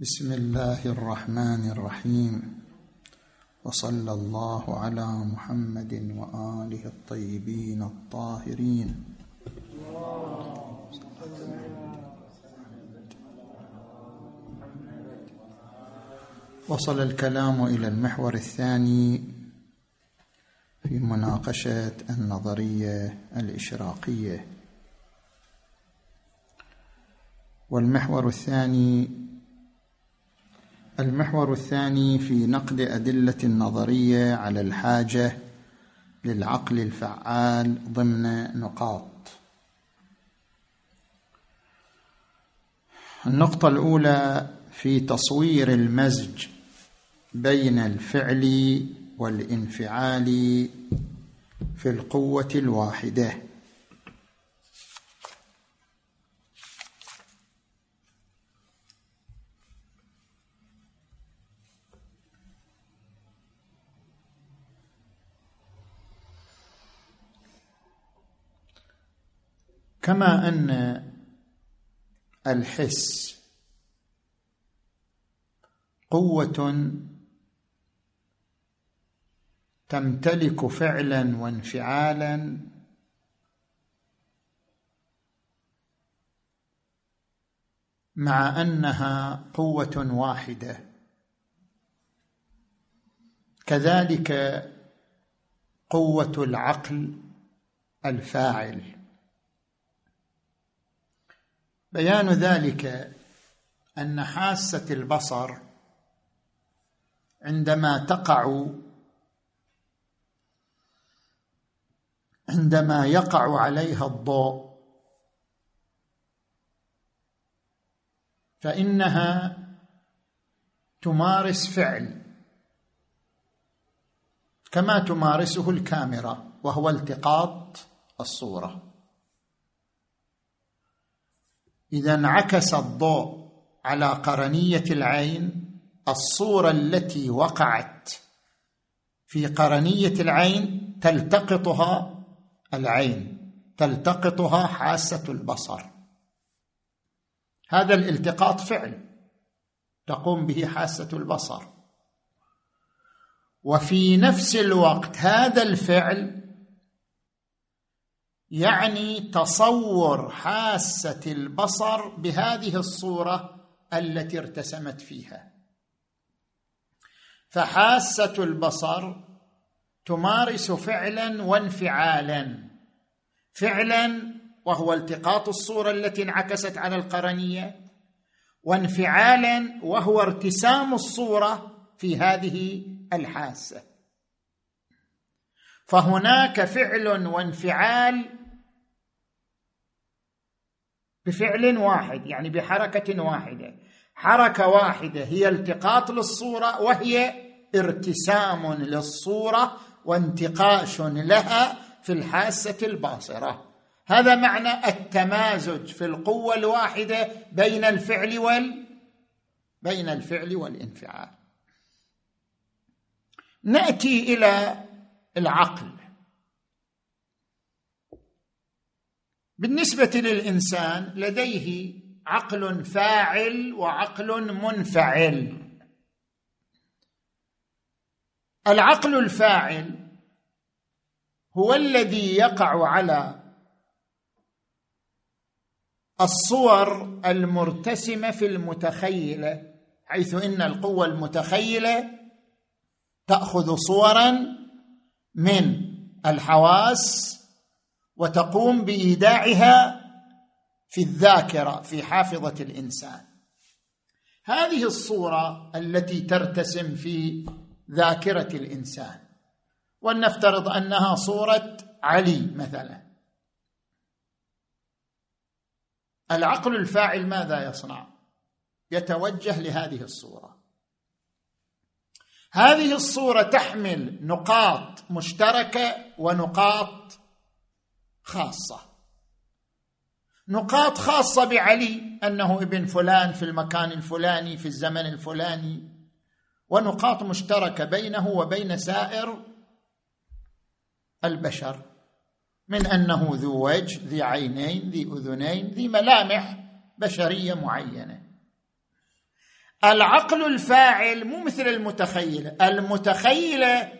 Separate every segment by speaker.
Speaker 1: بسم الله الرحمن الرحيم. وصلى الله على محمد وآله الطيبين الطاهرين. وصل الكلام إلى المحور الثاني في مناقشة النظرية الإشراقية. والمحور الثاني المحور الثاني في نقد أدلة النظريه على الحاجة للعقل الفعال ضمن نقاط. النقطة الأولى في تصوير المزج بين الفعل والانفعال في القوة الواحدة. كما أن الحس قوة تمتلك فعلا وانفعالا مع أنها قوة واحدة. كذلك قوة العقل الفاعل. بيان ذلك أن حاسة البصر عندما تقع عندما يقع عليها الضوء فإنها تمارس فعل كما تمارسه الكاميرا وهو التقاط الصورة. إذا انعكس الضوء على قرنية العين الصورة التي وقعت. في قرنية العين تلتقطها العين تلتقطها حاسة البصر. هذا الالتقاط فعل تقوم به حاسة البصر. وفي نفس الوقت هذا الفعل يعني تصور حاسة البصر بهذه الصورة التي ارتسمت فيها. فحاسة البصر تمارس فعلا وانفعالا فعلا وهو التقاط الصورة التي انعكست على القرنية وانفعالا وهو ارتسام الصورة في هذه الحاسة. فهناك فعل وانفعال بفعل واحد يعني بحركة واحدة. حركة واحدة هي التقاط للصورة وهي ارتسام للصورة وانتقاش لها في الحاسة الباصرة. هذا معنى التمازج في القوة الواحدة بين الفعل وال بين الفعل والانفعال. نأتي إلى العقل. بالنسبة للإنسان لديه عقل فاعل وعقل منفعل. العقل الفاعل هو الذي يقع على الصور المرتسمة في المتخيلة حيث إن القوة المتخيلة تأخذ صورا من الحواس وتقوم بإيداعها في الذاكرة في حافظة الإنسان. هذه الصورة التي ترتسم في ذاكرة الإنسان. ولنفترض أنها صورة علي مثلا. العقل الفاعل ماذا يصنع؟ يتوجه لهذه الصورة. هذه الصورة تحمل نقاط مشتركة ونقاط خاصة. نقاط خاصة بعلي أنه ابن فلان في المكان الفلاني في الزمن الفلاني. ونقاط مشتركة بينه وبين سائر البشر. من أنه ذو وجه ذي عينين ذي أذنين ذي ملامح بشرية معينة. العقل الفاعل مو مثل المتخيله المتخيله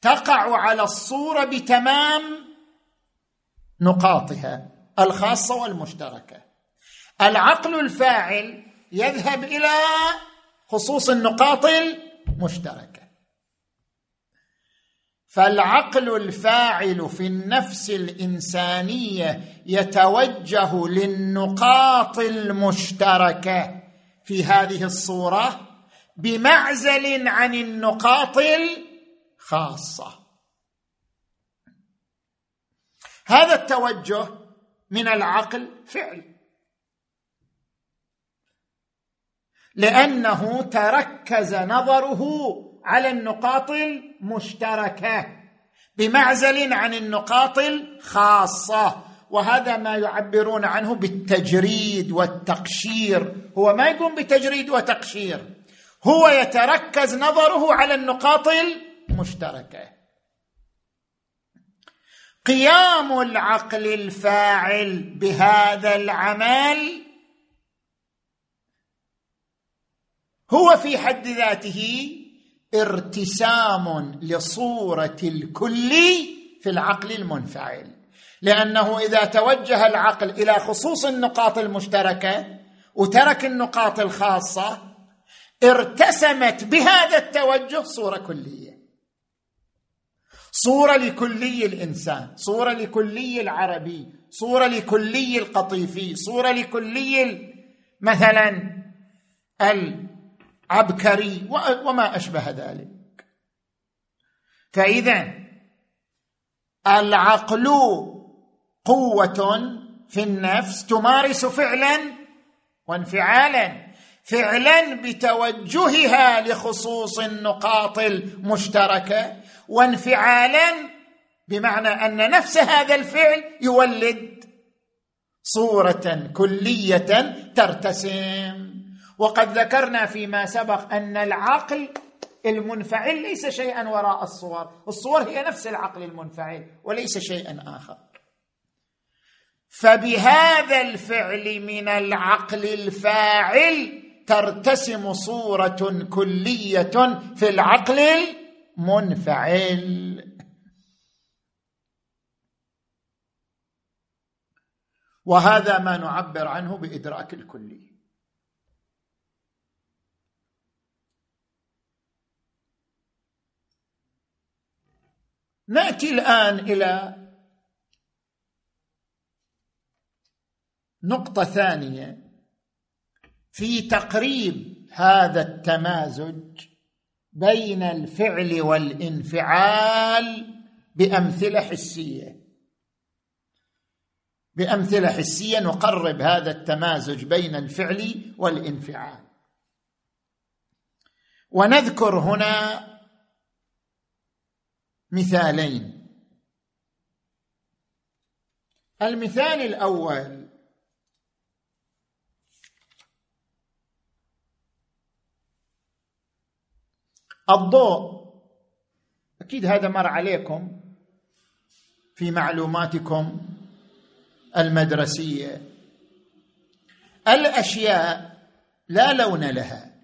Speaker 1: تقع على الصورة بتمام نقاطها الخاصة والمشتركة. العقل الفاعل يذهب إلى خصوص النقاط المشتركة. فالعقل الفاعل في النفس الإنسانية يتوجه للنقاط المشتركة في هذه الصورة بمعزل عن النقاط الخاصة. هذا التوجه من العقل فعل. لأنه تركز نظره على النقاط المشتركة بمعزل عن النقاط الخاصة وهذا ما يعبرون عنه بالتجريد والتقشير. هو ما يقوم بتجريد وتقشير هو يتركز نظره على النقاط المشتركة. قيام العقل الفاعل بهذا العمل هو في حد ذاته ارتسام لصورة الكل في العقل المنفعل. لأنه إذا توجه العقل إلى خصوص النقاط المشتركة وترك النقاط الخاصة ارتسمت بهذا التوجه صورة كلية. صورة لكلي الإنسان صورة لكلي العربي صورة لكلي القطيفي صورة لكلي مثلا العبكري وما أشبه ذلك. فاذا العقل قوة في النفس تمارس فعلا وانفعالا فعلا بتوجهها لخصوص النقاط المشتركة وانفعالا بمعنى أن نفس هذا الفعل يولد صورة كلية ترتسم. وقد ذكرنا فيما سبق أن العقل المنفعل ليس شيئا وراء الصور. الصور هي نفس العقل المنفعل وليس شيئا آخر. فبهذا الفعل من العقل الفاعل ترتسم صورة كلية في العقل المنفعل وهذا ما نعبر عنه بإدراك الكلي. نأتي الآن إلى نقطة ثانية في تقريب هذا التمازج. بين الفعل والانفعال بأمثلة حسية. بأمثلة حسية نقرب هذا التمازج بين الفعل والانفعال. ونذكر هنا مثالين. المثال الأول الضوء. أكيد هذا مر عليكم في معلوماتكم المدرسية. الأشياء لا لون لها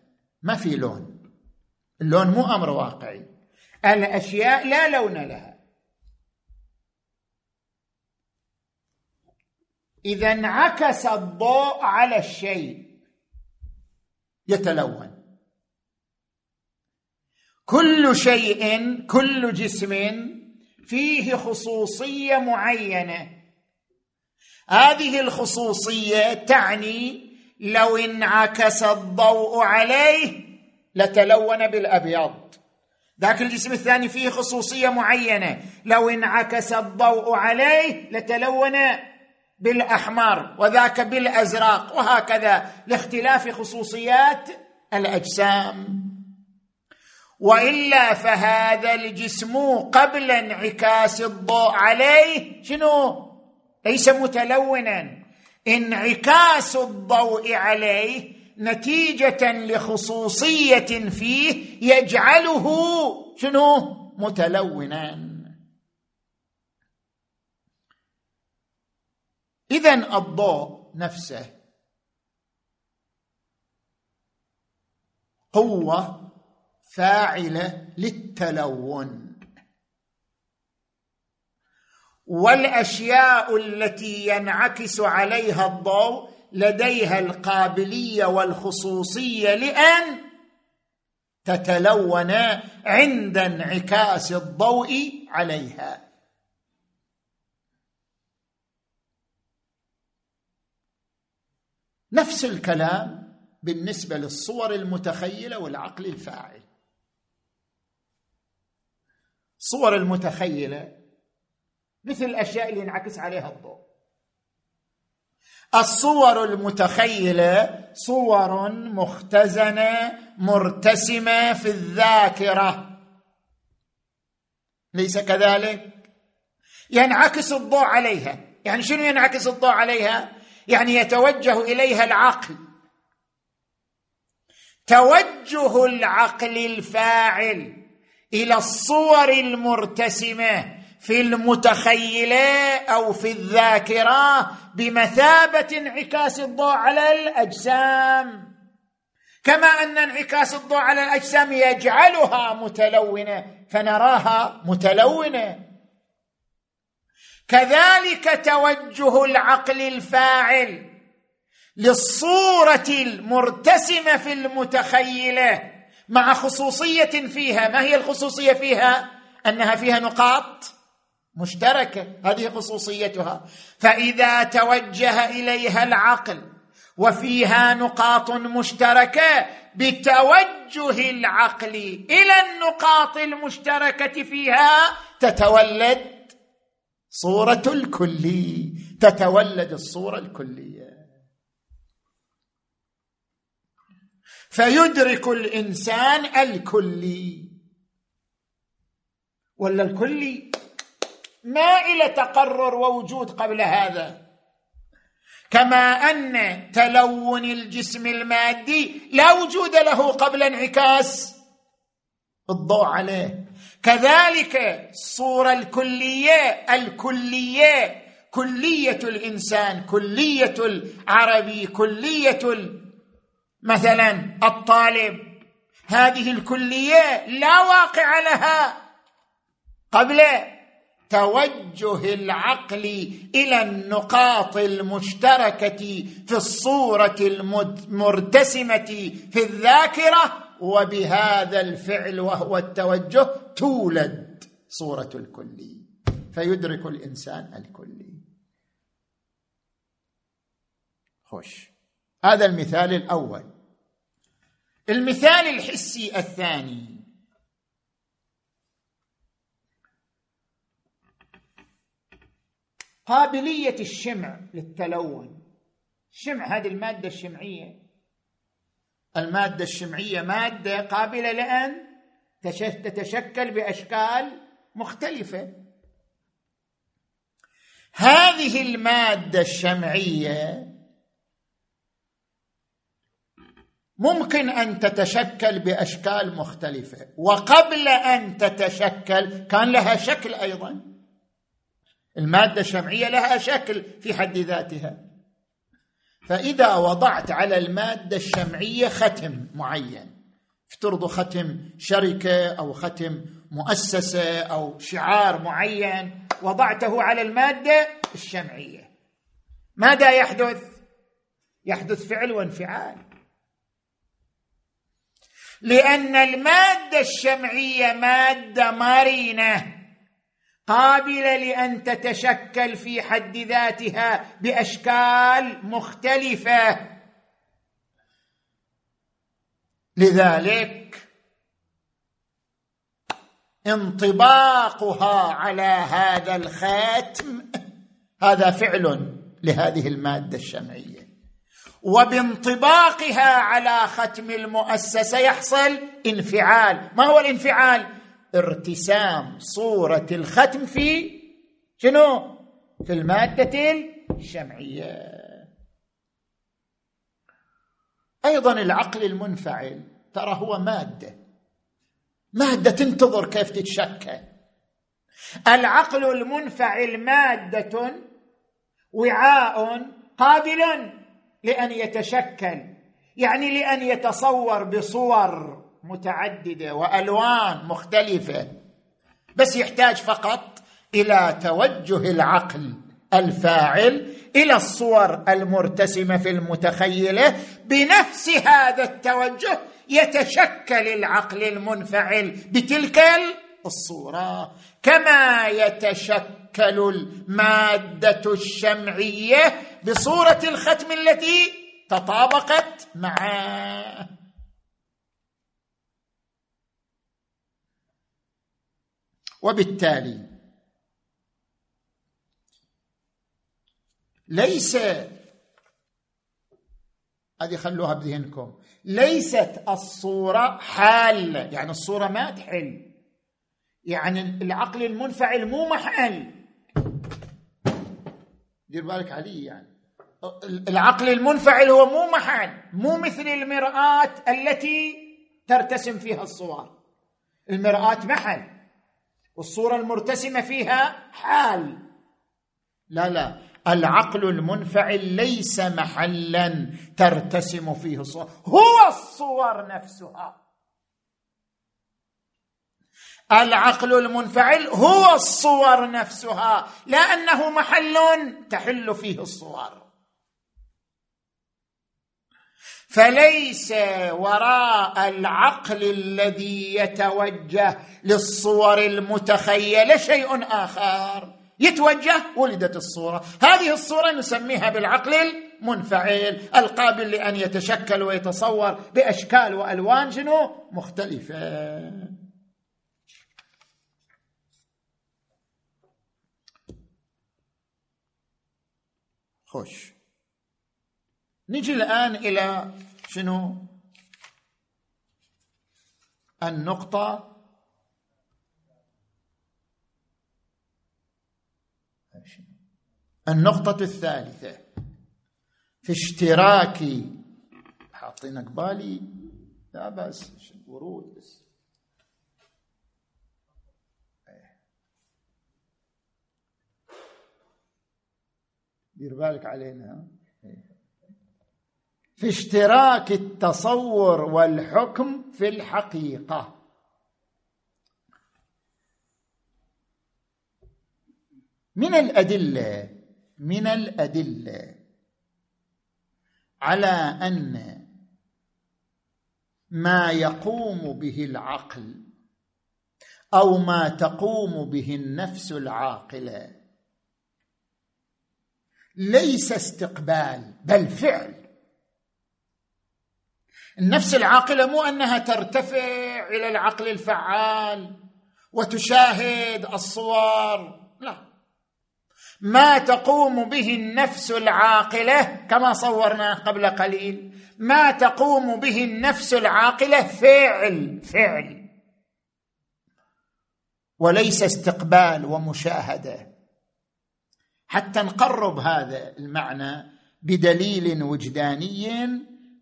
Speaker 1: ما في لون. اللون مو أمر واقعي. الأشياء لا لون لها. إذا انعكس الضوء على الشيء يتلون. كل شيء كل جسم فيه خصوصية معينة. هذه الخصوصية تعني لو انعكس الضوء عليه لتلون بالأبيض. ذاك الجسم الثاني فيه خصوصية معينة. لو انعكس الضوء عليه لتلون بالأحمر وذاك بالأزرق وهكذا لاختلاف خصوصيات الأجسام. وإلا فهذا الجسم قبل انعكاس الضوء عليه شنو؟ ليس متلونا. انعكاس الضوء عليه نتيجة لخصوصية فيه يجعله شنو؟ متلونا. إذا الضوء نفسه قوة فاعلة للتلون. والأشياء التي ينعكس عليها الضوء لديها القابلية والخصوصية لأن تتلون عند انعكاس الضوء عليها. نفس الكلام بالنسبة للصور المتخيلة والعقل الفاعل. الصور المتخيلة مثل الأشياء اللي ينعكس عليها الضوء. الصور المتخيلة صور مختزنة مرتسمة في الذاكرة. ليس كذلك؟ ينعكس الضوء عليها. يعني شنو ينعكس الضوء عليها؟ يعني يتوجه إليها العقل. توجه العقل الفاعل. إلى الصور المرتسمة في المتخيلة أو في الذاكرة بمثابة انعكاس الضوء على الأجسام. كما أن انعكاس الضوء على الأجسام يجعلها متلونة فنراها متلونة. كذلك توجه العقل الفاعل للصورة المرتسمة في المتخيلة مع خصوصية فيها. ما هي الخصوصية فيها؟ أنها فيها نقاط مشتركة. هذه خصوصيتها. فإذا توجه إليها العقل وفيها نقاط مشتركة بتوجه العقل إلى النقاط المشتركة فيها تتولد صورة الكلي. تتولد الصورة الكلية. فيدرك الإنسان الكلي ولا الكلي ما إلى تقرر ووجود قبل هذا. كما أن تلون الجسم المادي لا وجود له قبل انعكاس. الضوء عليه. كذلك الصورة الكلية الكلية كلية الإنسان كلية العربي كلية مثلا الطالب هذه الكلية لا واقع لها. قبل توجه العقل إلى النقاط المشتركة في الصورة المرتسمة في الذاكرة وبهذا الفعل وهو التوجه تولد صورة الكلي فيدرك الإنسان الكلي خوش. هذا المثال الأول. المثال الحسي الثاني. قابلية الشمع للتلون. الشمع هذه المادة الشمعية. المادة الشمعية مادة قابلة لأن تتشكل بأشكال مختلفة. هذه المادة الشمعية ممكن أن تتشكل بأشكال مختلفة. وقبل أن تتشكل كان لها شكل أيضا. المادة الشمعيه لها شكل في حد ذاتها. فإذا وضعت على المادة الشمعية ختم معين. افترضوا ختم شركة أو ختم مؤسسة أو شعار معين وضعته على المادة الشمعية. ماذا يحدث؟ يحدث فعل وانفعال. لأن المادة الشمعية مادة مرنة قابلة لأن تتشكل في حد ذاتها بأشكال مختلفة. لذلك انطباقها على هذا الخاتم هذا فعل لهذه المادة الشمعية. وبانطباقها على ختم المؤسسة يحصل انفعال. ما هو الانفعال؟ ارتسام صورة الختم في شنو؟ في المادة الشمعية. أيضا العقل المنفعل ترى هو مادة. مادة تنتظر كيف تتشكل. العقل المنفعل مادة وعاء قابل لأن يتشكل يعني لأن يتصور بصور متعددة وألوان مختلفة بس يحتاج فقط إلى توجه العقل الفاعل إلى الصور المرتسمة في المتخيلة بنفس هذا التوجه يتشكل العقل المنفعل بتلك الصورة كما يتشكل المادة الشمعية بصورة الختم التي تطابقت معه وبالتالي ليس هذه خلوها بذهنكم ليست الصورة حالة يعني الصورة ما تحل يعني العقل المنفعل مو محل. دير بالك علي يعني. العقل المنفعل هو مو محل مو مثل المرآة التي ترتسم فيها الصور. المرآة محل والصورة المرتسمة فيها حال. لا لا العقل المنفعل ليس محلا ترتسم فيه الصور. هو الصور نفسها. العقل المنفعل هو الصور نفسها لا انه محل تحل فيه الصور. فليس وراء العقل الذي يتوجه للصور المتخيلة شيء آخر. يتوجه ولدت الصورة. هذه الصورة نسميها بالعقل المنفعل القابل لأن يتشكل ويتصور بأشكال وألوان شنو؟ مختلفة. خوش. نجي الآن إلى شنو؟ النقطة النقطة الثالثة. في اشتراك حاطين قبالي لا بس ورود بس. دير بالك علينا في اشتراك التصور والحكم في الحقيقة. من الأدلة من الأدلة على أن ما يقوم به العقل أو ما تقوم به النفس العاقلة ليس استقبال بل فعل. النفس العاقلة مو أنها ترتفع إلى العقل الفعال وتشاهد الصور لا. ما تقوم به النفس العاقلة كما صورنا قبل قليل ما تقوم به النفس العاقلة فعل فعل. وليس استقبال ومشاهدة. حتى نقرب هذا المعنى بدليل وجداني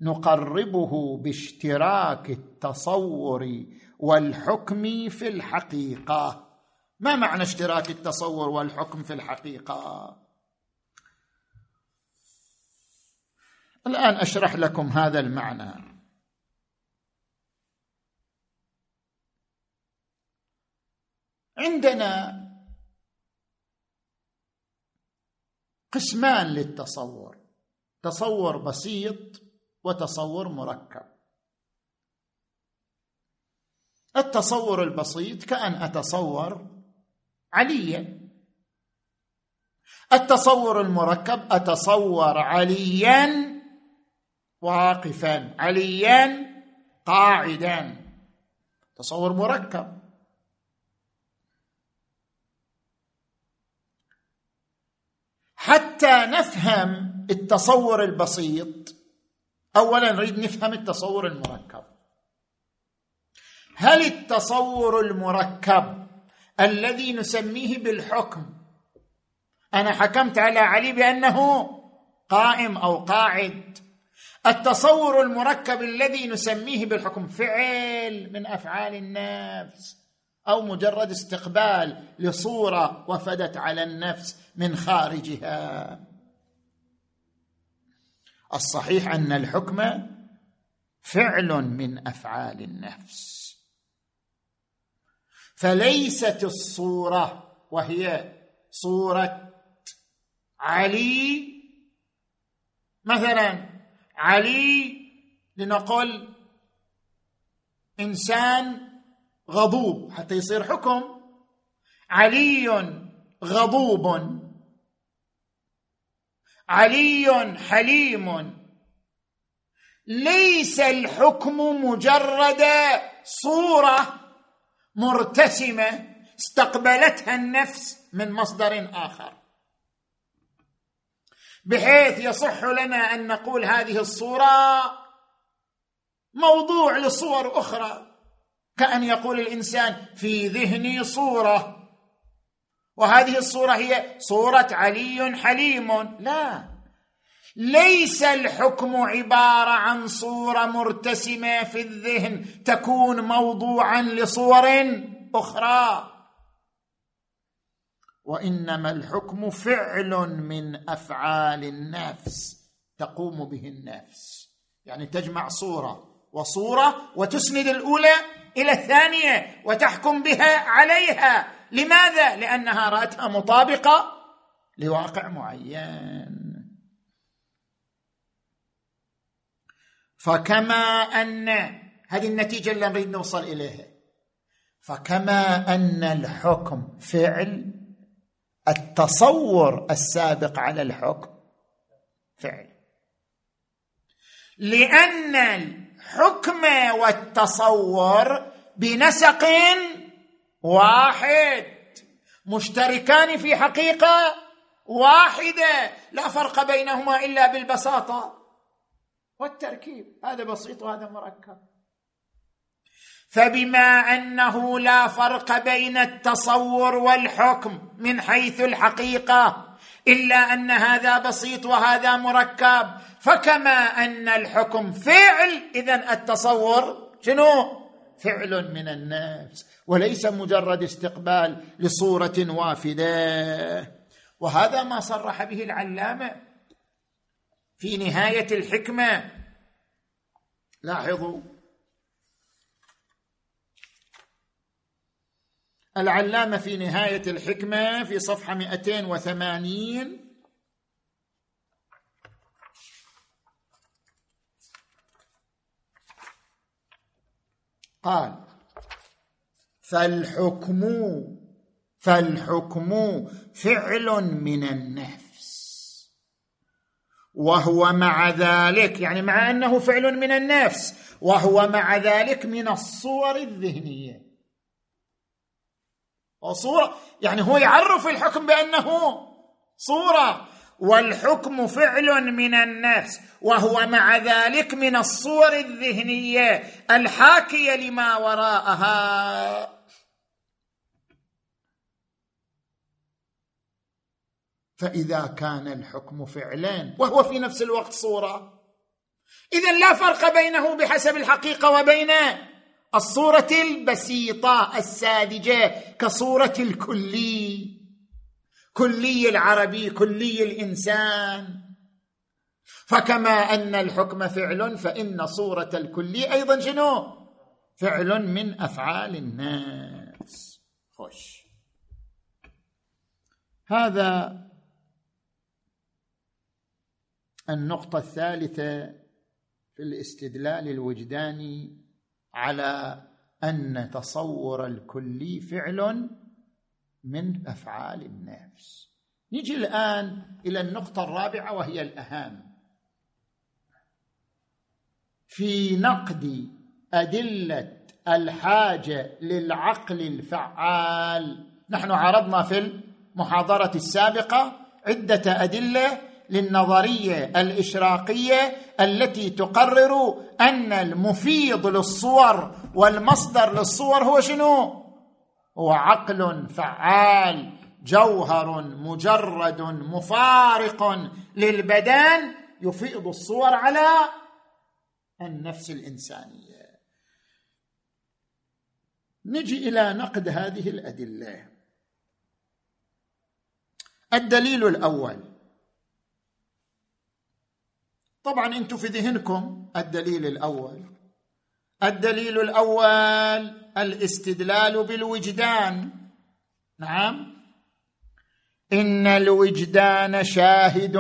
Speaker 1: نقربه باشتراك التصور والحكم في الحقيقة. ما معنى اشتراك التصور والحكم في الحقيقة؟ الآن أشرح لكم هذا المعنى. عندنا قسمان للتصور. تصور بسيط وتصور مركب. التصور البسيط كأن أتصور عليا. التصور المركب أتصور عليا واقفا عليا قاعدا. تصور مركب. حتى نفهم التصور البسيط. اولا نريد نفهم التصور المركب. هل التصور المركب الذي نسميه بالحكم أنا حكمت على علي بأنه قائم أو قاعد. التصور المركب الذي نسميه بالحكم فعل من أفعال النفس. أو مجرد استقبال لصورة وفدت على النفس من خارجها. الصحيح أن الحكم فعل من أفعال النفس. فليست الصورة وهي صورة علي مثلا علي لنقل إنسان غضوب حتى يصير حكم. علي غضوب. علي حليم. ليس الحكم مجرد صورة مرتسمة استقبلتها النفس من مصدر آخر. بحيث يصح لنا أن نقول هذه الصورة موضوع لصور أخرى. كأن يقول الإنسان في ذهني صورة. وهذه الصورة هي صورة علي حليم. لا. ليس الحكم عبارة عن صورة مرتسمة في الذهن تكون موضوعا لصور أخرى. وإنما الحكم فعل من أفعال النفس تقوم به النفس. يعني تجمع صورة وصورة وتسند الأولى إلى الثانية وتحكم بها عليها. لماذا؟ لأنها رأتها مطابقة لواقع معين. فكما أن هذه النتيجة اللي نريد نوصل إليها. فكما أن الحكم فعل التصور السابق على الحكم فعل. لأن الحكم والتصور بنسق واحد مشتركان في حقيقة واحدة لا فرق بينهما إلا بالبساطة والتركيب. هذا بسيط وهذا مركب. فبما أنه لا فرق بين التصور والحكم من حيث الحقيقة إلا أن هذا بسيط وهذا مركب. فكما أن الحكم فعل اذا التصور شنو؟ فعل من النفس وليس مجرد استقبال لصورة وافدة. وهذا ما صرح به العلامة في نهاية الحكمة. لاحظوا العلامة في نهاية الحكمة في صفحة 280 قال فالحكم فالحكم فعل من النفس. وهو مع ذلك يعني مع أنه فعل من النفس وهو مع ذلك من الصور الذهنية. وصوره يعني هو يعرف الحكم بأنه صورة. والحكم فعل من النفس. وهو مع ذلك من الصور الذهنية الحاكية لما وراءها. فإذا كان الحكم فعلا وهو في نفس الوقت صورة. اذا لا فرق بينه بحسب الحقيقة وبين الصورة البسيطة الساذجة كصورة الكلي. كلي العربي كلي الإنسان. فكما أن الحكم فعل فإن صورة الكلي أيضا شنو؟ فعل من أفعال الناس. خوش. هذا النقطة الثالثة في الاستدلال الوجداني على أن تصور الكلي فعل من أفعال النفس. نجي الآن إلى النقطة الرابعة وهي الأهم. في نقد أدلة الحاجة للعقل الفعال نحن عرضنا في المحاضرة السابقة عدة أدلة للنظرية الإشراقية التي تقرر أن المفيض للصور والمصدر للصور هو شنو؟ هو عقل فعال جوهر مجرد مفارق للبدن يفيض الصور على النفس الإنسانية. نجي إلى نقد هذه الأدلة. الدليل الأول. طبعا أنتم في ذهنكم الدليل الأول. الدليل الأول الاستدلال بالوجدان. نعم. إن الوجدان شاهد.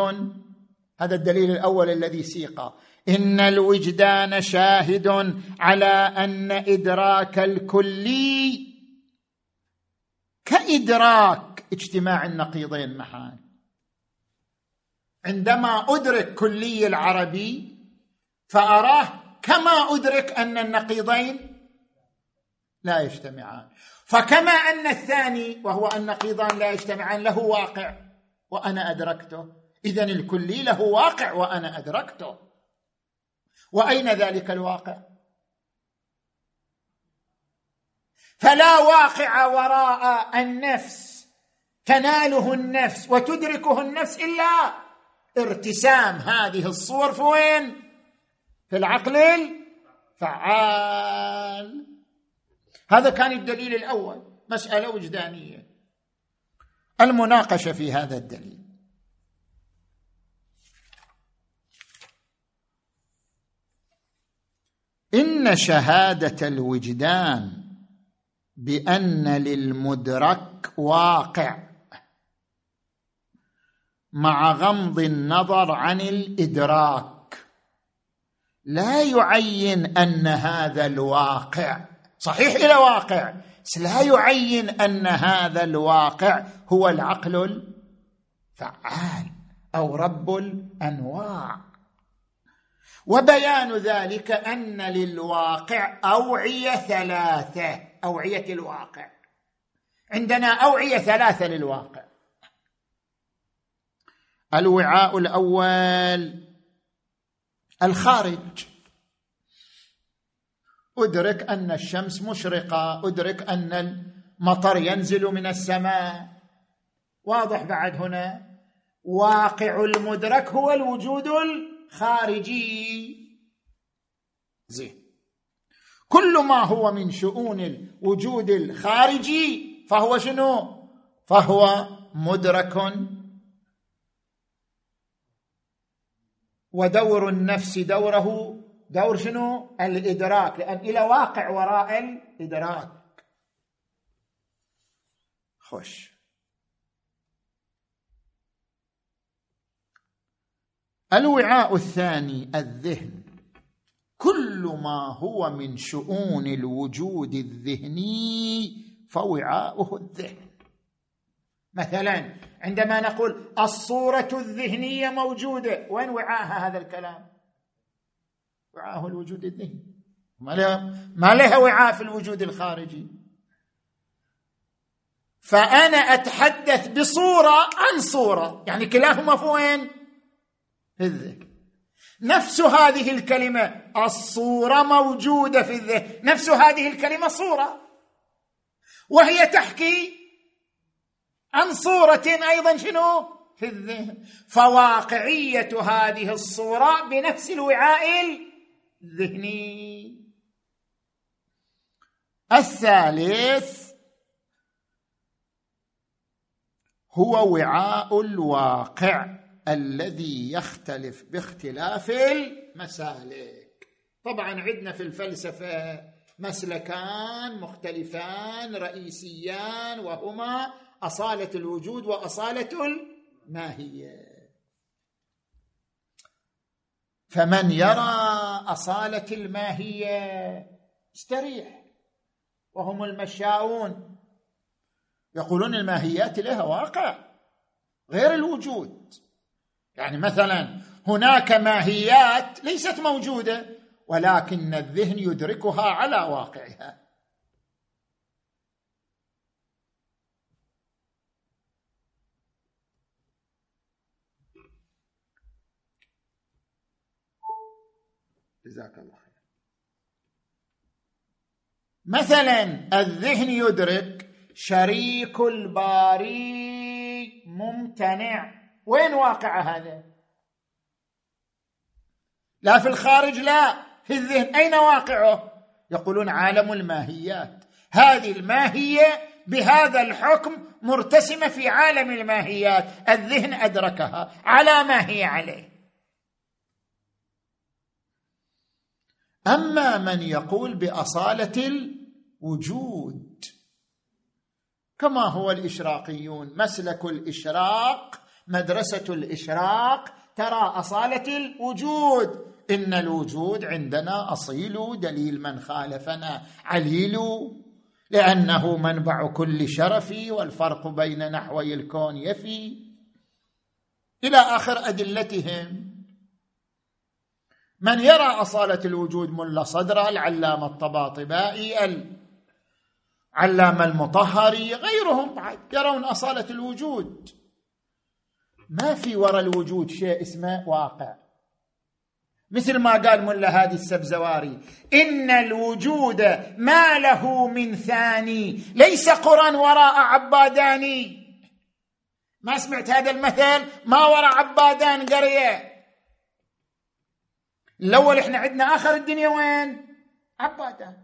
Speaker 1: هذا الدليل الأول الذي سيق إن الوجدان شاهد على أن إدراك الكلي كإدراك اجتماع النقيضين معا عندما أدرك كلي العربي فأراه كما أدرك أن النقيضين لا يجتمعان. فكما أن الثاني وهو النقيضان لا يجتمعان له واقع وأنا أدركته. اذا الكلي له واقع وأنا أدركته. وأين ذلك الواقع؟ فلا واقع وراء النفس تناله النفس وتدركه النفس إلا ارتسام هذه الصور في وين؟ في العقل الفعال. هذا كان الدليل الأول مسألة وجدانية. المناقشة في هذا الدليل. إن شهادة الوجدان بأن للمدرك واقع. مع غمض النظر عن الإدراك. لا يعين أن هذا الواقع صحيح إلى واقع بس لا يعين أن هذا الواقع هو العقل الفعال أو رب الأنواع. وبيان ذلك أن للواقع أوعية ثلاثة أوعية الواقع. عندنا أوعية ثلاثة للواقع. الوعاء الأول الخارج. أدرك أن الشمس مشرقة أدرك أن المطر ينزل من السماء. واضح بعد هنا. واقع المدرك هو الوجود الخارجي. زين. كل ما هو من شؤون الوجود الخارجي فهو شنو؟ فهو مدرك. ودور النفس دوره دور شنو؟ الإدراك لأن إلى واقع وراء الإدراك. خوش. الوعاء الثاني الذهن. كل ما هو من شؤون الوجود الذهني فوعاؤه الذهن. مثلا عندما نقول الصورة الذهنية موجودة وين وعاءها هذا الكلام؟ وعاءه الوجود الذهني. ما لها ما لها وعاء في الوجود الخارجي. فأنا أتحدث بصورة عن صورة يعني كلاهما في وين؟ في الذهن. نفس هذه الكلمة الصورة موجودة في الذهن. نفس هذه الكلمة صورة. وهي تحكي عن صورة أيضا شنو؟ في الذهن. فواقعية هذه الصورة بنفس الوعاء ذهني الثالث هو وعاء الواقع الذي يختلف باختلاف المسالك. طبعا عندنا في الفلسفة مسلكان مختلفان رئيسيان وهما أصالة الوجود وأصالة الماهيه فمن يرى أصالة الماهية استريح وهم المشاؤون. يقولون الماهيات لها واقع غير الوجود. يعني مثلا هناك ماهيات ليست موجودة ولكن الذهن يدركها على واقعها. جزاك الله خير. مثلا الذهن يدرك شريك الباري ممتنع. وين واقع هذا؟ لا في الخارج لا. في الذهن. أين واقعه؟ يقولون عالم الماهيات. هذه الماهية بهذا الحكم مرتسمة في عالم الماهيات. الذهن أدركها على ما هي عليه. أما من يقول بأصالة الوجود كما هو الإشراقيون مسلك الإشراق مدرسة الإشراق ترى أصالة الوجود. إن الوجود عندنا أصيل دليل من خالفنا عليل لأنه منبع كل شرف والفرق بين نحوي الكون يفي. إلى آخر أدلتهم من يرى أصالة الوجود ملا صدر العلامة الطباطبائي العلامه المطهري غيرهم بعد يرون أصالة الوجود. ما في وراء الوجود شيء اسمه واقع. مثل ما قال ملا هادي السبزواري إن الوجود ما له من ثاني ليس قرى وراء عباداني. ما سمعت هذا المثل؟ ما وراء عبادان قرية. الأول إحنا عندنا آخر الدنيا وين؟ عبادان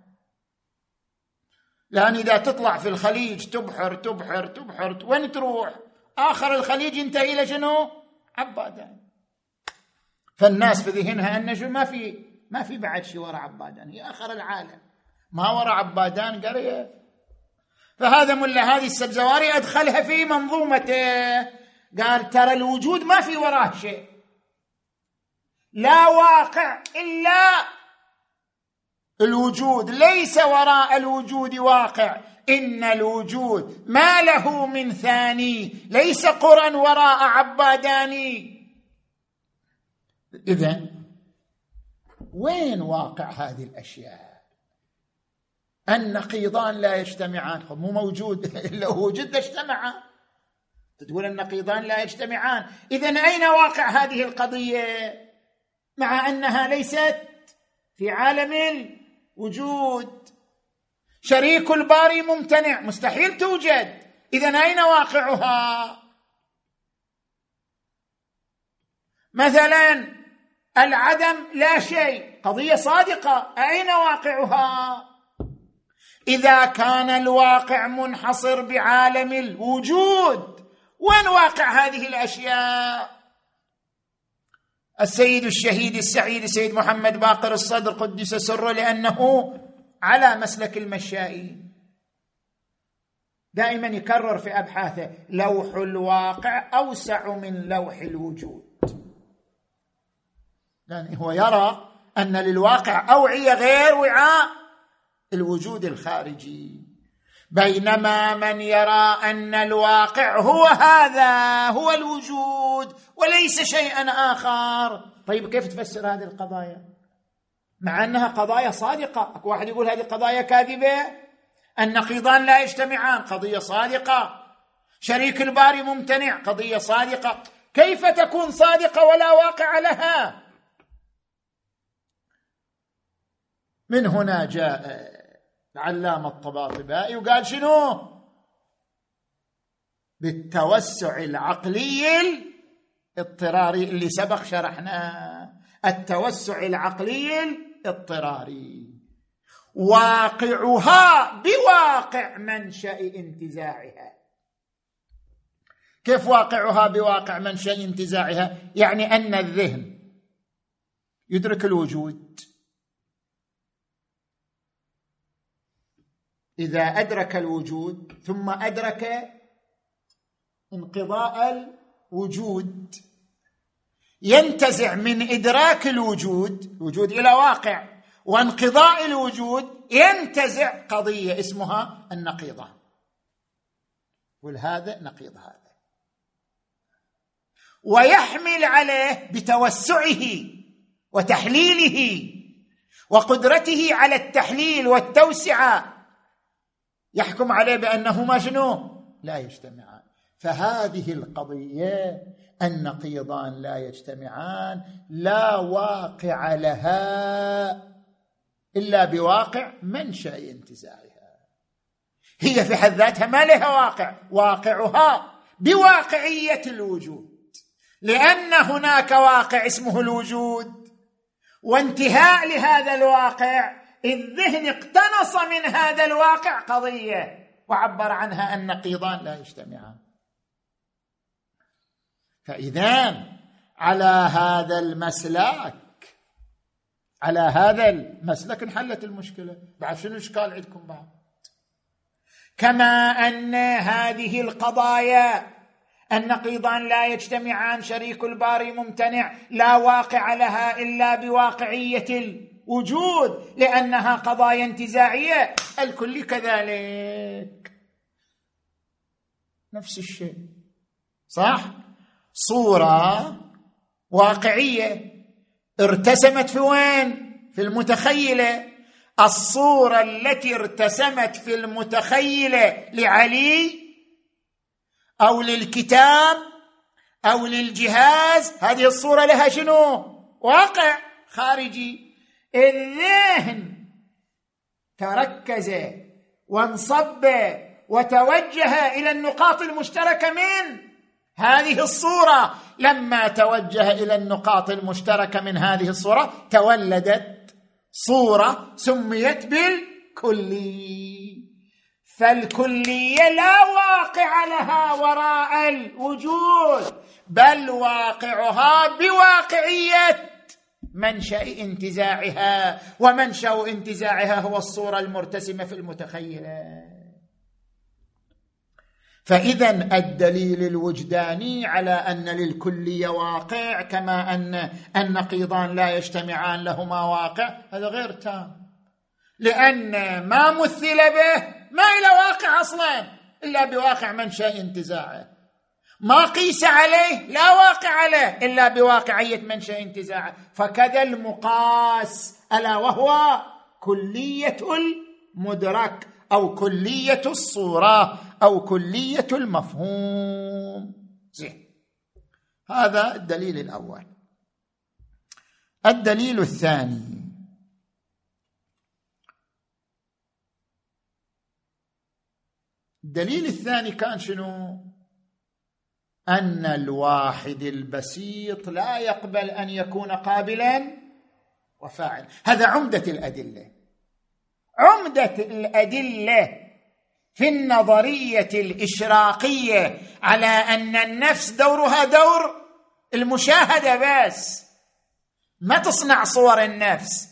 Speaker 1: لأن إذا تطلع في الخليج تبحر تبحر تبحر وين تروح؟ آخر الخليج ينتهي إلى شنو؟ عبادان فالناس في ذهنها أن ما في ما في بعد شيء وراء عبادان هي آخر العالم. ما وراء عبادان قرية. فهذا ملا هذه السبزواري أدخلها في منظومته. قال ترى الوجود ما في وراه شيء. لا واقع إلا الوجود ليس وراء الوجود واقع. إن الوجود ما له من ثاني ليس قرى وراء عباداني. اذا وين واقع هذه الأشياء؟ النقيضان لا يجتمعان. مو موجود الا وجد اجتمعا تقول النقيضان لا يجتمعان. اذا أين واقع هذه القضية؟ مع أنها ليست في عالم الوجود. شريك الباري ممتنع مستحيل توجد. اذا أين واقعها؟ مثلا العدم لا شيء قضية صادقة. أين واقعها؟ إذا كان الواقع منحصر بعالم الوجود وين واقع هذه الأشياء؟ السيد الشهيد السعيد سيد محمد باقر الصدر قدس سره لأنه على مسلك المشائين دائما يكرر في أبحاثه لوح الواقع أوسع من لوح الوجود. يعني هو يرى أن للواقع أوعية غير وعاء الوجود الخارجي. بينما من يرى أن الواقع هو هذا هو الوجود. وليس شيئا آخر. طيب كيف تفسر هذه القضايا؟ مع أنها قضايا صادقة. أكو واحد يقول هذه قضايا كاذبة. النقيضان لا يجتمعان. قضية صادقة. شريك الباري ممتنع. قضية صادقة. كيف تكون صادقة ولا واقع لها؟ من هنا جاء العلامة الطباطبائي وقال شنو؟ بالتوسع العقلي الاضطراري اللي سبق شرحناه. التوسع العقلي الاضطراري. واقعها بواقع منشأ انتزاعها. كيف واقعها بواقع منشأ انتزاعها؟ يعني أن الذهن يدرك الوجود. إذا أدرك الوجود ثم أدرك انقضاء الوجود ينتزع من إدراك الوجود وجود إلى واقع وانقضاء الوجود ينتزع قضية اسمها النقيضة. هذا نقيض هذا. ويحمل عليه بتوسعه وتحليله وقدرته على التحليل والتوسعة. يحكم عليه بأنهما شنو؟ لا يجتمعان. فهذه القضية النقيضان لا يجتمعان لا واقع لها إلا بواقع منشا انتزاعها. هي في حد ذاتها ما لها واقع واقعها بواقعية الوجود. لأن هناك واقع اسمه الوجود وانتهاء لهذا الواقع الذهن اقتنص من هذا الواقع قضية وعبر عنها النقيضان لا يجتمعان. فإذا على هذا المسلك على هذا المسلك انحلت المشكلة. بعد شنو اشكال عندكم بعد؟ كما أن هذه القضايا النقيضان لا يجتمعان شريك الباري ممتنع لا واقع لها إلا بواقعية الوجود لأنها قضايا انتزاعية. الكل كذلك. نفس الشيء. صح؟ صورة واقعية ارتسمت في وين؟ في المتخيلة. الصورة التي ارتسمت في المتخيلة لعلي أو للكتاب أو للجهاز هذه الصورة لها شنو؟ واقع خارجي. الذهن تركز وانصب وتوجه إلى النقاط المشتركة من هذه الصورة. لما توجه إلى النقاط المشتركة من هذه الصورة تولدت صورة سميت بالكلي. فالكليه لا واقع لها وراء الوجود بل واقعها بواقعية منشا انتزاعها. ومنشا انتزاعها هو الصورة المرتسمة في المتخيله فإذا الدليل الوجداني على أن للكليه واقع كما ان النقيضان لا يجتمعان لهما واقع هذا غير تام. لأن ما مثل به ما إلى واقع أصلا إلا بواقع منشا انتزاعه. ما قيس عليه لا واقع عليه إلا بواقعيه منشا انتزاعه. فكذا المقاس ألا وهو كلية المدرك. أو كلية الصورة أو كلية المفهوم. زين. هذا الدليل الأول. الدليل الثاني. الدليل الثاني كان شنو؟ أن الواحد البسيط لا يقبل أن يكون قابلا وفاعل هذا عمدة الأدلة. عمدة الأدلة في النظرية الإشراقية على أن النفس دورها دور المشاهدة بس. ما تصنع صور النفس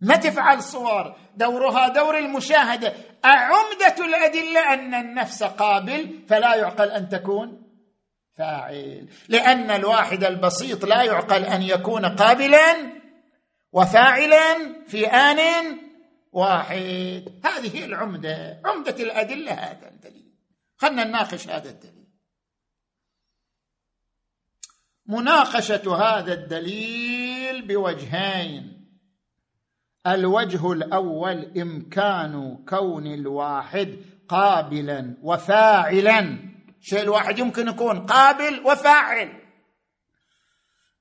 Speaker 1: ما تفعل صور دورها دور المشاهدة. عمده الأدلة أن النفس قابل فلا يعقل أن تكون فاعل لأن الواحد البسيط لا يعقل أن يكون قابلا وفاعلا في آن واحد. هذه هي العمدة عمدة الأدلة هذا الدليل. خلنا نناقش هذا الدليل. مناقشة هذا الدليل بوجهين. الوجه الأول إمكان كون الواحد قابلا وفاعلا. شيء الواحد يمكن يكون قابل وفاعل.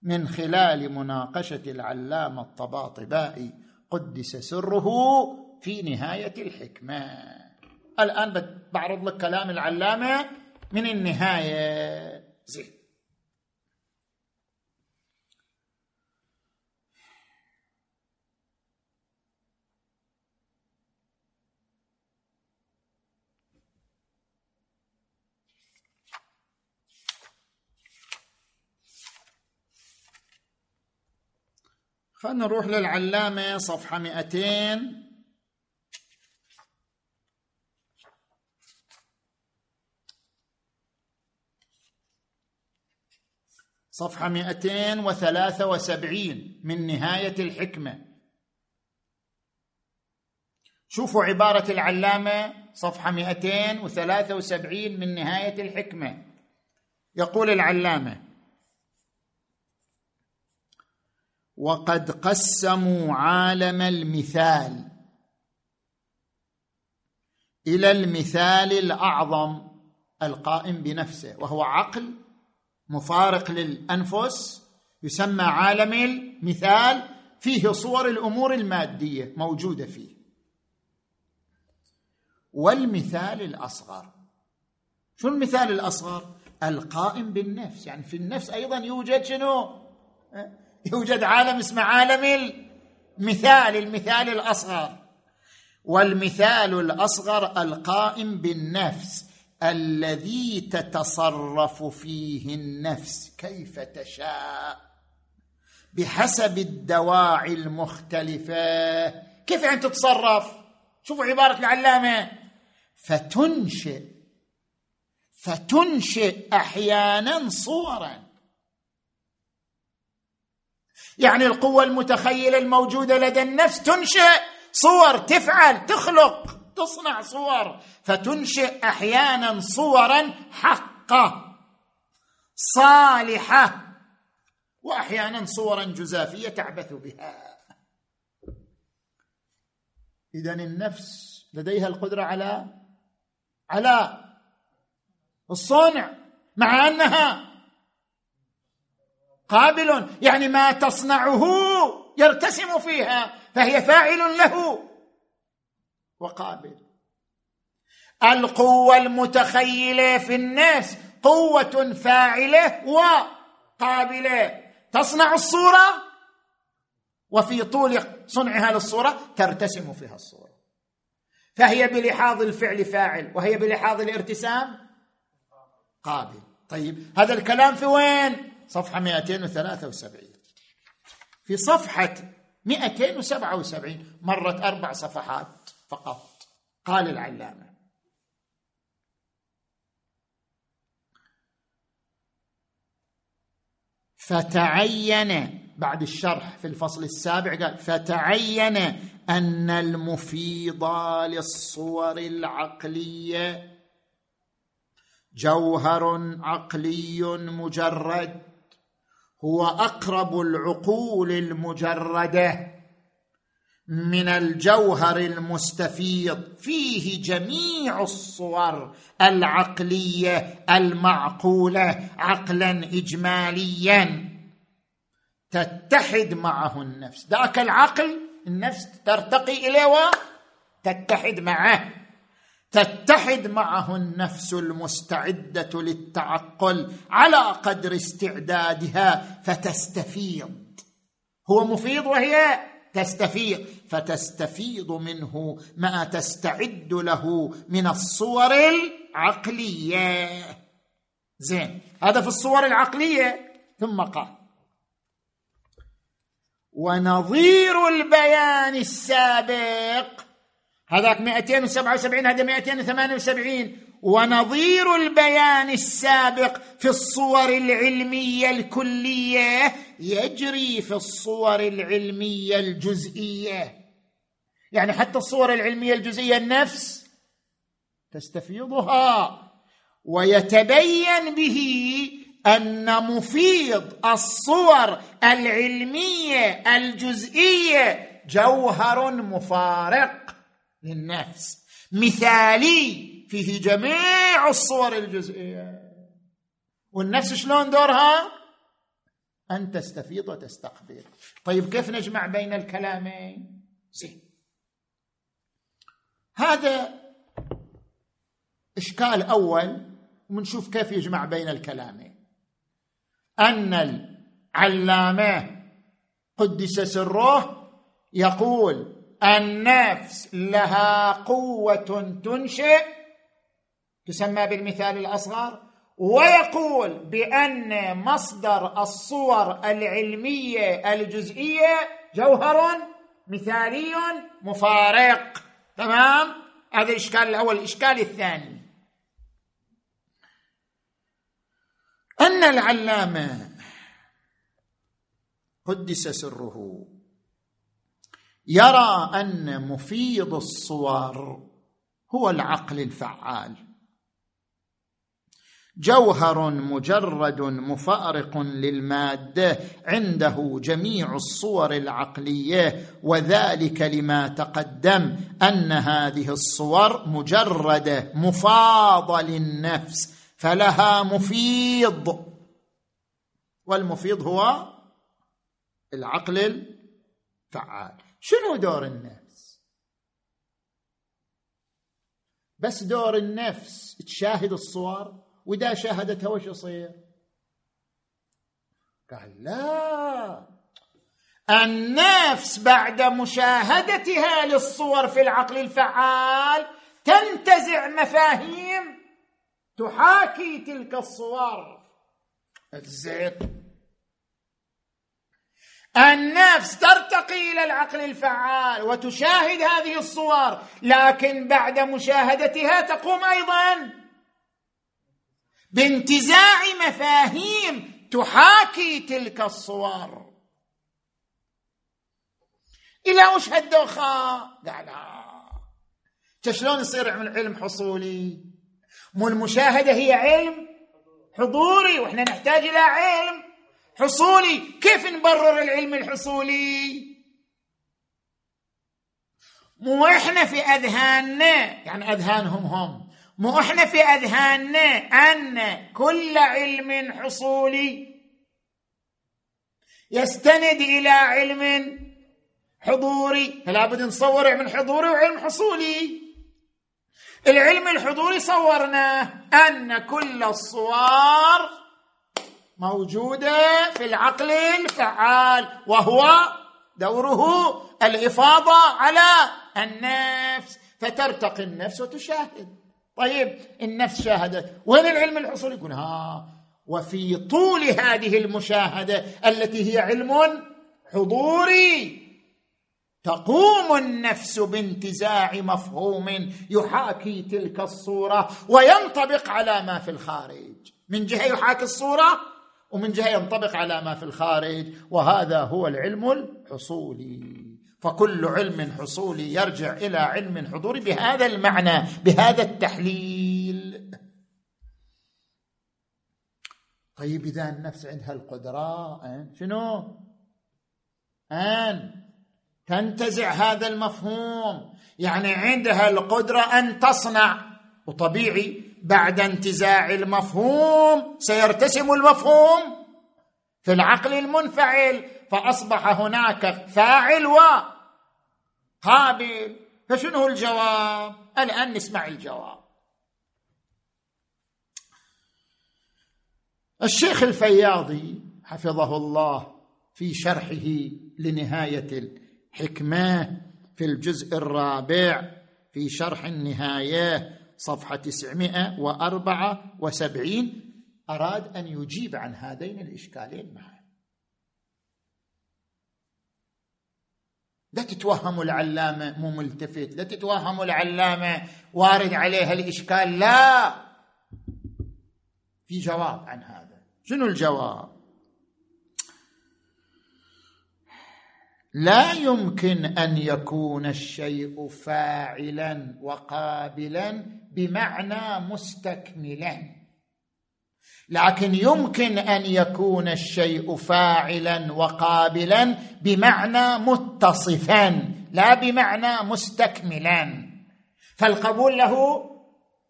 Speaker 1: من خلال مناقشة العلامة الطباطبائي قدس سره في نهاية الحكمة. الآن بعرض لك كلام العلامة من النهاية. زين. خلنا نروح للعلامة صفحة 200 صفحة 273 من نهاية الحكمة. شوفوا عبارة العلامة صفحة 273 من نهاية الحكمة. يقول العلامة وقد قسموا عالم المثال. إلى المثال الأعظم القائم بنفسه وهو عقل مفارق للأنفس يسمى عالم المثال فيه صور الأمور المادية موجودة فيه. والمثال الأصغر. شو المثال الأصغر؟ القائم بالنفس. يعني في النفس أيضا يوجد شنو؟ يوجد عالم اسمه عالم المثال المثال الأصغر. والمثال الأصغر القائم بالنفس الذي تتصرف فيه النفس كيف تشاء. بحسب الدواعي المختلفة. كيف يعني تتصرف؟ شوفوا عبارة العلامة. فتنشئ فتنشئ أحيانا صورا. يعني القوة المتخيلة الموجودة لدى النفس تنشئ صور تفعل تخلق تصنع صور فتنشئ أحيانا صورا حقة صالحة وأحيانا صورا جزافية تعبث بها. إذا النفس لديها القدرة على على الصنع مع أنها قابل يعني ما تصنعه يرتسم فيها فهي فاعل له. وقابل. القوة المتخيلة في الناس قوة فاعلة وقابلة. تصنع الصورة وفي طول صنعها للصورة ترتسم فيها الصورة. فهي بلحاظ الفعل فاعل وهي بلحاظ الارتسام قابل. طيب هذا الكلام في وين؟ صفحة 273 في صفحة 277 مرت أربع صفحات فقط. قال العلامة فتعين بعد الشرح في الفصل السابع قال فتعين أن المفيض للصور العقلية جوهر عقلي مجرد هو أقرب العقول المجردة من الجوهر المستفيض. فيه جميع الصور العقلية المعقولة عقلا اجماليا تتحد معه النفس. ذاك العقل النفس ترتقي إليه وتتحد معه. تتحد معه النفس المستعدة للتعقل على قدر استعدادها فتستفيض. هو مفيض وهي تستفيض فتستفيض منه ما تستعد له من الصور العقلية. زين هذا في الصور العقلية. ثم قال ونظير البيان السابق هذاك 277 هذا 278 ونظير البيان السابق في الصور العلمية الكلية يجري في الصور العلمية الجزئية. يعني حتى الصور العلمية الجزئية النفس تستفيضها. ويتبين به أن مفيض الصور العلمية الجزئية جوهر مفارق. للنفس مثالي فيه جميع الصور الجزئية. والنفس شلون دورها؟ أن تستفيض وتستقبل. طيب كيف نجمع بين الكلامين؟ زين. هذا إشكال أول ونشوف كيف يجمع بين الكلامين. أن العلامة قدس سره يقول النفس لها قوة تنشئ تسمى بالمثال الأصغر ويقول بأن مصدر الصور العلمية الجزئية جوهر مثالي مفارق. تمام؟ هذا الإشكال الأول. الإشكال الثاني. أن العلامة قدس سره. يرى أن مفيض الصور هو العقل الفعال. جوهر مجرد مفارق للمادة عنده جميع الصور العقلية وذلك لما تقدم أن هذه الصور مجردة مفاضة للنفس فلها مفيض. والمفيض هو العقل الفعال. شنو دور النفس؟ بس دور النفس تشاهد الصور وإذا شاهدتها وش يصير؟ قال لا. النفس بعد مشاهدتها للصور في العقل الفعال تنتزع مفاهيم تحاكي تلك الصور. زين النفس ترتقي إلى العقل الفعال وتشاهد هذه الصور لكن بعد مشاهدتها تقوم أيضا بانتزاع مفاهيم تحاكي تلك الصور. إلى وش هالدوخة؟ قال شلون يصير علم حصولي؟ مو المشاهدة هي علم حضوري وإحنا نحتاج إلى علم حصولي. كيف نبرر العلم الحصولي؟ مو إحنا في أذهاننا. يعني أذهانهم هم. مو إحنا في أذهاننا أن كل علم حصولي يستند إلى علم حضوري. فلا بد نصور علم حضوري وعلم حصولي؟ العلم الحضوري صورناه أن كل الصور موجودة في العقل الفعال وهو دوره الإفاضة على النفس. فترتقي النفس وتشاهد. طيب النفس شاهدت. وين العلم الحصولي يقول ها وفي طول هذه المشاهدة التي هي علم حضوري. تقوم النفس بانتزاع مفهوم يحاكي تلك الصورة وينطبق على ما في الخارج. من جهة يحاكي الصورة ومن جهة ينطبق على ما في الخارج وهذا هو العلم الحصولي. فكل علم حصولي يرجع إلى علم حضوري بهذا المعنى بهذا التحليل. طيب إذا النفس عندها القدرة شنو؟ أن تنتزع هذا المفهوم. يعني عندها القدرة أن تصنع وطبيعي بعد انتزاع المفهوم سيرتسم المفهوم في العقل المنفعل فأصبح هناك فاعل وقابل فشنو الجواب؟ الآن نسمع الجواب. الشيخ الفياضي حفظه الله في شرحه لنهاية الحكمة في الجزء الرابع في شرح النهاية صفحة 974 أراد أن يجيب عن هذين الإشكالين معا. لا تتوهموا العلامة مو ملتفت. لا تتوهموا العلامة وارد عليها الإشكال لا. في جواب عن هذا. شنو الجواب؟ لا يمكن أن يكون الشيء فاعلا وقابلا بمعنى مستكملا. لكن يمكن أن يكون الشيء فاعلا وقابلا بمعنى متصفا لا بمعنى مستكملا. فالقبول له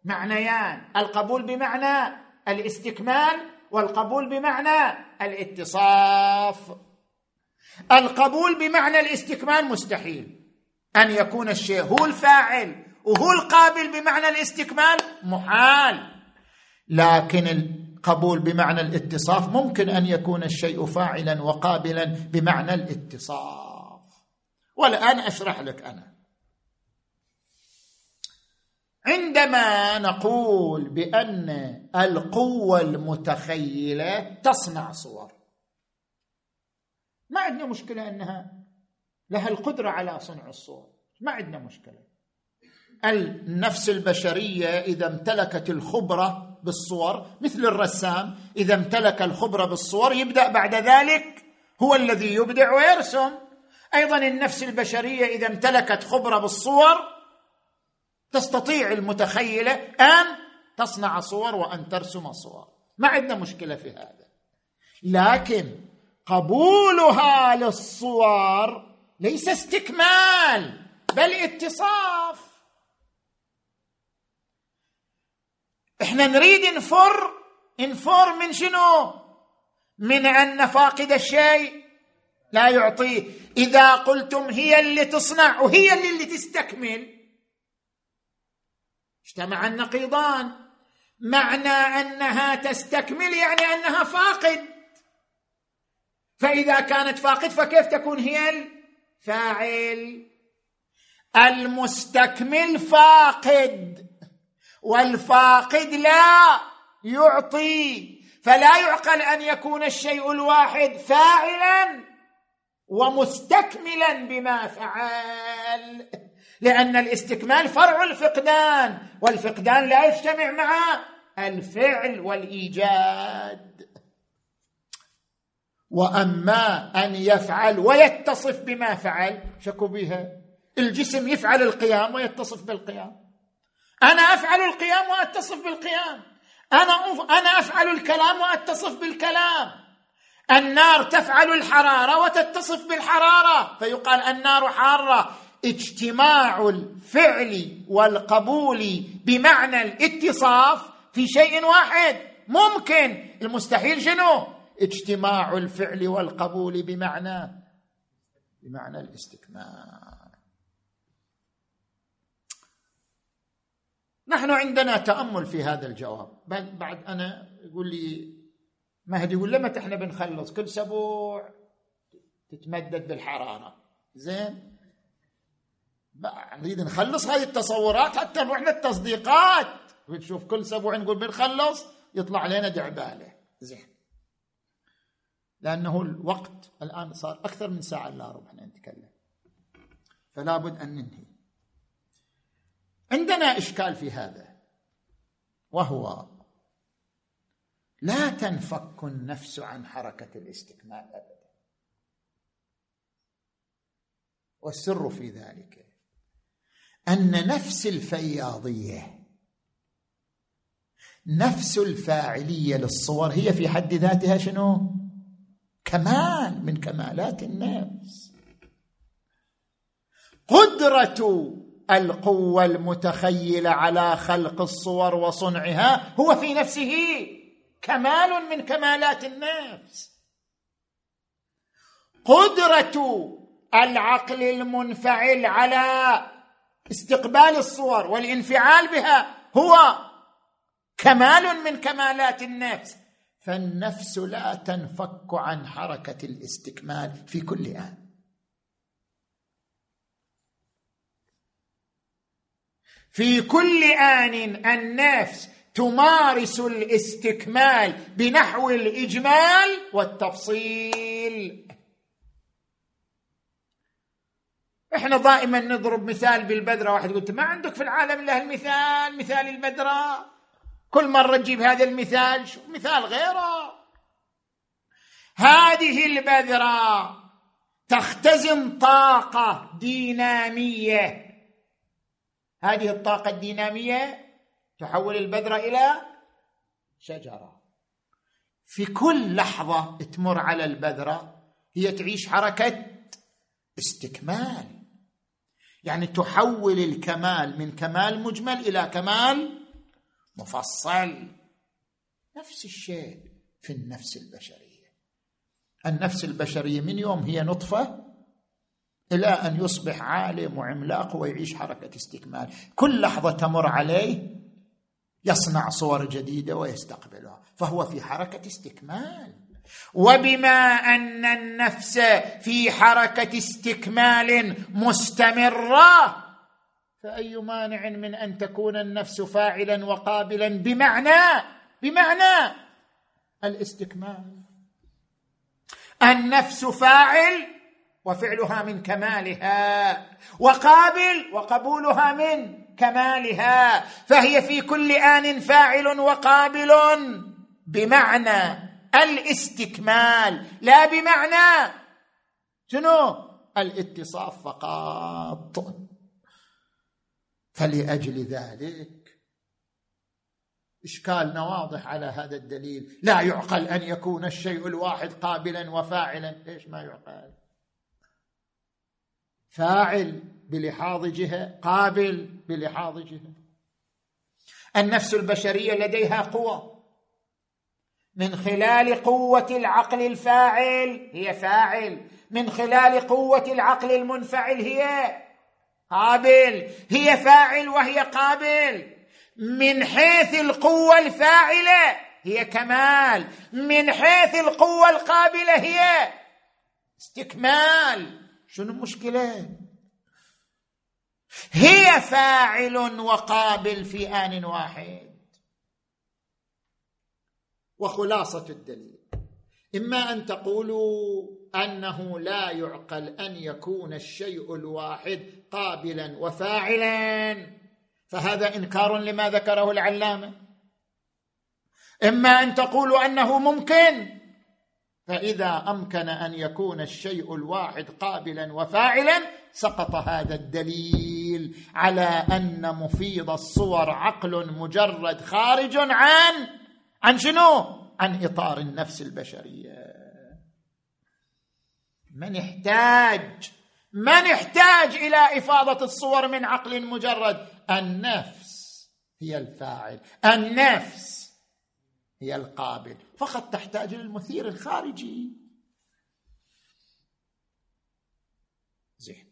Speaker 1: معنيان القبول بمعنى الاستكمال والقبول بمعنى الاتصاف. القبول بمعنى الاستكمال مستحيل. أن يكون الشيء هو الفاعل وهو القابل بمعنى الاستكمال محال. لكن القبول بمعنى الاتصاف ممكن أن يكون الشيء فاعلا وقابلا بمعنى الاتصاف. والآن أشرح لك أنا. عندما نقول بأن القوة المتخيلة تصنع صور ما عندنا مشكلة أنها لها القدرة على صنع الصور. ما عندنا مشكلة. النفس البشرية إذا امتلكت الخبرة بالصور مثل الرسام إذا امتلك الخبرة بالصور يبدأ بعد ذلك هو الذي يبدع ويرسم. أيضا النفس البشرية إذا امتلكت خبرة بالصور تستطيع المتخيلة أن تصنع صور وأن ترسم صور. ما عندنا مشكلة في هذا. لكن قبولها للصور. ليس استكمال بل اتصاف. إحنا نريد نفر نفر من شنو؟ من أن فاقد الشيء لا يعطيه إذا قلتم هي اللي تصنع وهي اللي, اللي تستكمل. اجتمع النقيضان. معنى أنها تستكمل يعني أنها فاقد. فإذا كانت فاقد فكيف تكون هي الفاعل المستكمل فاقد. والفاقد لا يعطي. فلا يعقل أن يكون الشيء الواحد فاعلا ومستكملا بما فعل. لأن الاستكمال فرع الفقدان والفقدان لا يجتمع مع الفعل والإيجاد. وأما أن يفعل ويتصف بما فعل شكوا بها الجسم يفعل القيام ويتصف بالقيام. أنا أفعل القيام وأتصف بالقيام. أنا أنا أفعل الكلام وأتصف بالكلام. النار تفعل الحرارة وتتصف بالحرارة. فيقال النار حارة. اجتماع الفعل والقبول بمعنى الاتصاف في شيء واحد. ممكن. المستحيل شنو؟ اجتماع الفعل والقبول بمعنى بمعنى الاستكمال. نحن عندنا تأمل في هذا الجواب. بعد أنا يقول لي مهدي يقول لما إحنا بنخلص كل أسبوع تتمدد بالحرارة. زين؟ نريد نخلص هذه التصورات حتى نروح للتصديقات. بتشوف كل أسبوع نقول بنخلص يطلع علينا دعباله زين؟ لأنه الوقت الآن صار أكثر من ساعة إلا ربع نتكلم. فلا بد أن ننهي. عندنا إشكال في هذا وهو لا تنفك النفس عن حركة الاستكمال ابدا. والسر في ذلك أن نفس الفياضية نفس الفاعلية للصور هي في حد ذاتها شنو؟ كمال من كمالات النفس. قدرة القوة المتخيلة على خلق الصور وصنعها هو في نفسه كمال من كمالات النفس. قدرة العقل المنفعل على استقبال الصور والانفعال بها هو كمال من كمالات النفس. فالنفس لا تنفك عن حركة الاستكمال في كل آن. في كل آن النفس تمارس الاستكمال بنحو الإجمال والتفصيل. إحنا دائما نضرب مثال بالبذره واحد قلت ما عندك في العالم إلا المثال مثال البذره كل مرة تجيب هذا المثال شوف مثال غيره. هذه البذرة تختزن طاقة دينامية. هذه الطاقة الدينامية تحول البذرة إلى شجرة. في كل لحظة تمر على البذرة هي تعيش حركة استكمال. يعني تحول الكمال من كمال مجمل إلى كمال مفصل. نفس الشيء في النفس البشرية. النفس البشرية من يوم هي نطفة إلى أن يصبح عالم وعملاق ويعيش حركة استكمال. كل لحظة تمر عليه يصنع صور جديدة ويستقبلها فهو في حركة استكمال. وبما أن النفس في حركة استكمال مستمرة فأي مانع من أن تكون النفس فاعلا وقابلا بمعنى؟ بمعنى الاستكمال. النفس فاعل وفعلها من كمالها وقابل وقبولها من كمالها فهي في كل آن فاعل وقابل بمعنى الاستكمال لا بمعنى شنو؟ الاتصاف فقط. فلأجل ذلك اشكالنا واضح على هذا الدليل. لا يعقل أن يكون الشيء الواحد قابلا وفاعلا. ليش ما يعقل؟ فاعل بلحاظ جهة قابل بلحاظ جهة. النفس البشرية لديها قوة. من خلال قوة العقل الفاعل هي فاعل. من خلال قوة العقل المنفعل هي قابل. هي فاعل وهي قابل. من حيث القوة الفاعلة هي كمال. من حيث القوة القابلة هي استكمال. شنو المشكلة؟ هي فاعل وقابل في آن واحد. وخلاصة الدليل. إما أن تقولوا أنه لا يعقل أن يكون الشيء الواحد قابلا وفاعلا. فهذا إنكار لما ذكره العلامة. إما أن تقولوا أنه ممكن فإذا أمكن أن يكون الشيء الواحد قابلا وفاعلا سقط هذا الدليل على أن مفيد الصور عقل مجرد خارج عن عن شنو؟ عن إطار النفس البشرية. من احتاج من احتاج إلى إفاضة الصور من عقل مجرد؟ النفس هي الفاعل. النفس هي القابل. فقط تحتاج للمثير الخارجي زين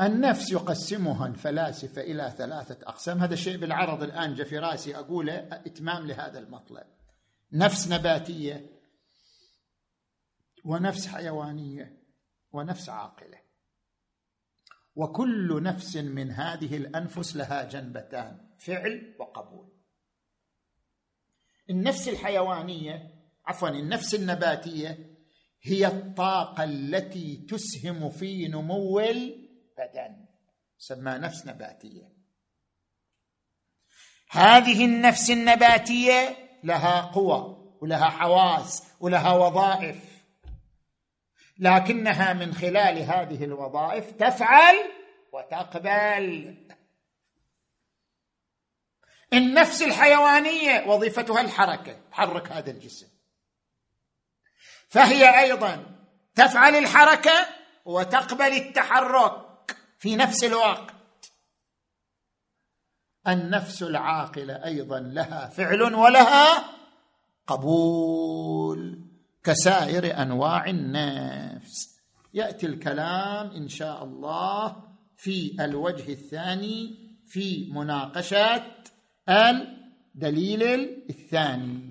Speaker 1: النفس يقسمها الفلاسفة إلى ثلاثة أقسام. هذا الشيء بالعرض الآن جاء في رأسي أقوله إتمام لهذا المطلب. نفس نباتية ونفس حيوانية ونفس عاقلة. وكل نفس من هذه الأنفس لها جنبتان فعل وقبول. النفس الحيوانية عفوا النفس النباتية هي الطاقة التي تسهم في نمو البدن سمى نفس نباتية. هذه النفس النباتية لها قوى ولها حواس ولها وظائف. لكنها من خلال هذه الوظائف تفعل وتقبل. النفس الحيوانية وظيفتها الحركة تحرك هذا الجسم. فهي أيضا تفعل الحركة وتقبل التحرك. في نفس الوقت. النفس العاقله أيضا لها فعل ولها قبول. كسائر أنواع النفس. يأتي الكلام إن شاء الله في الوجه الثاني في مناقشة الدليل الثاني.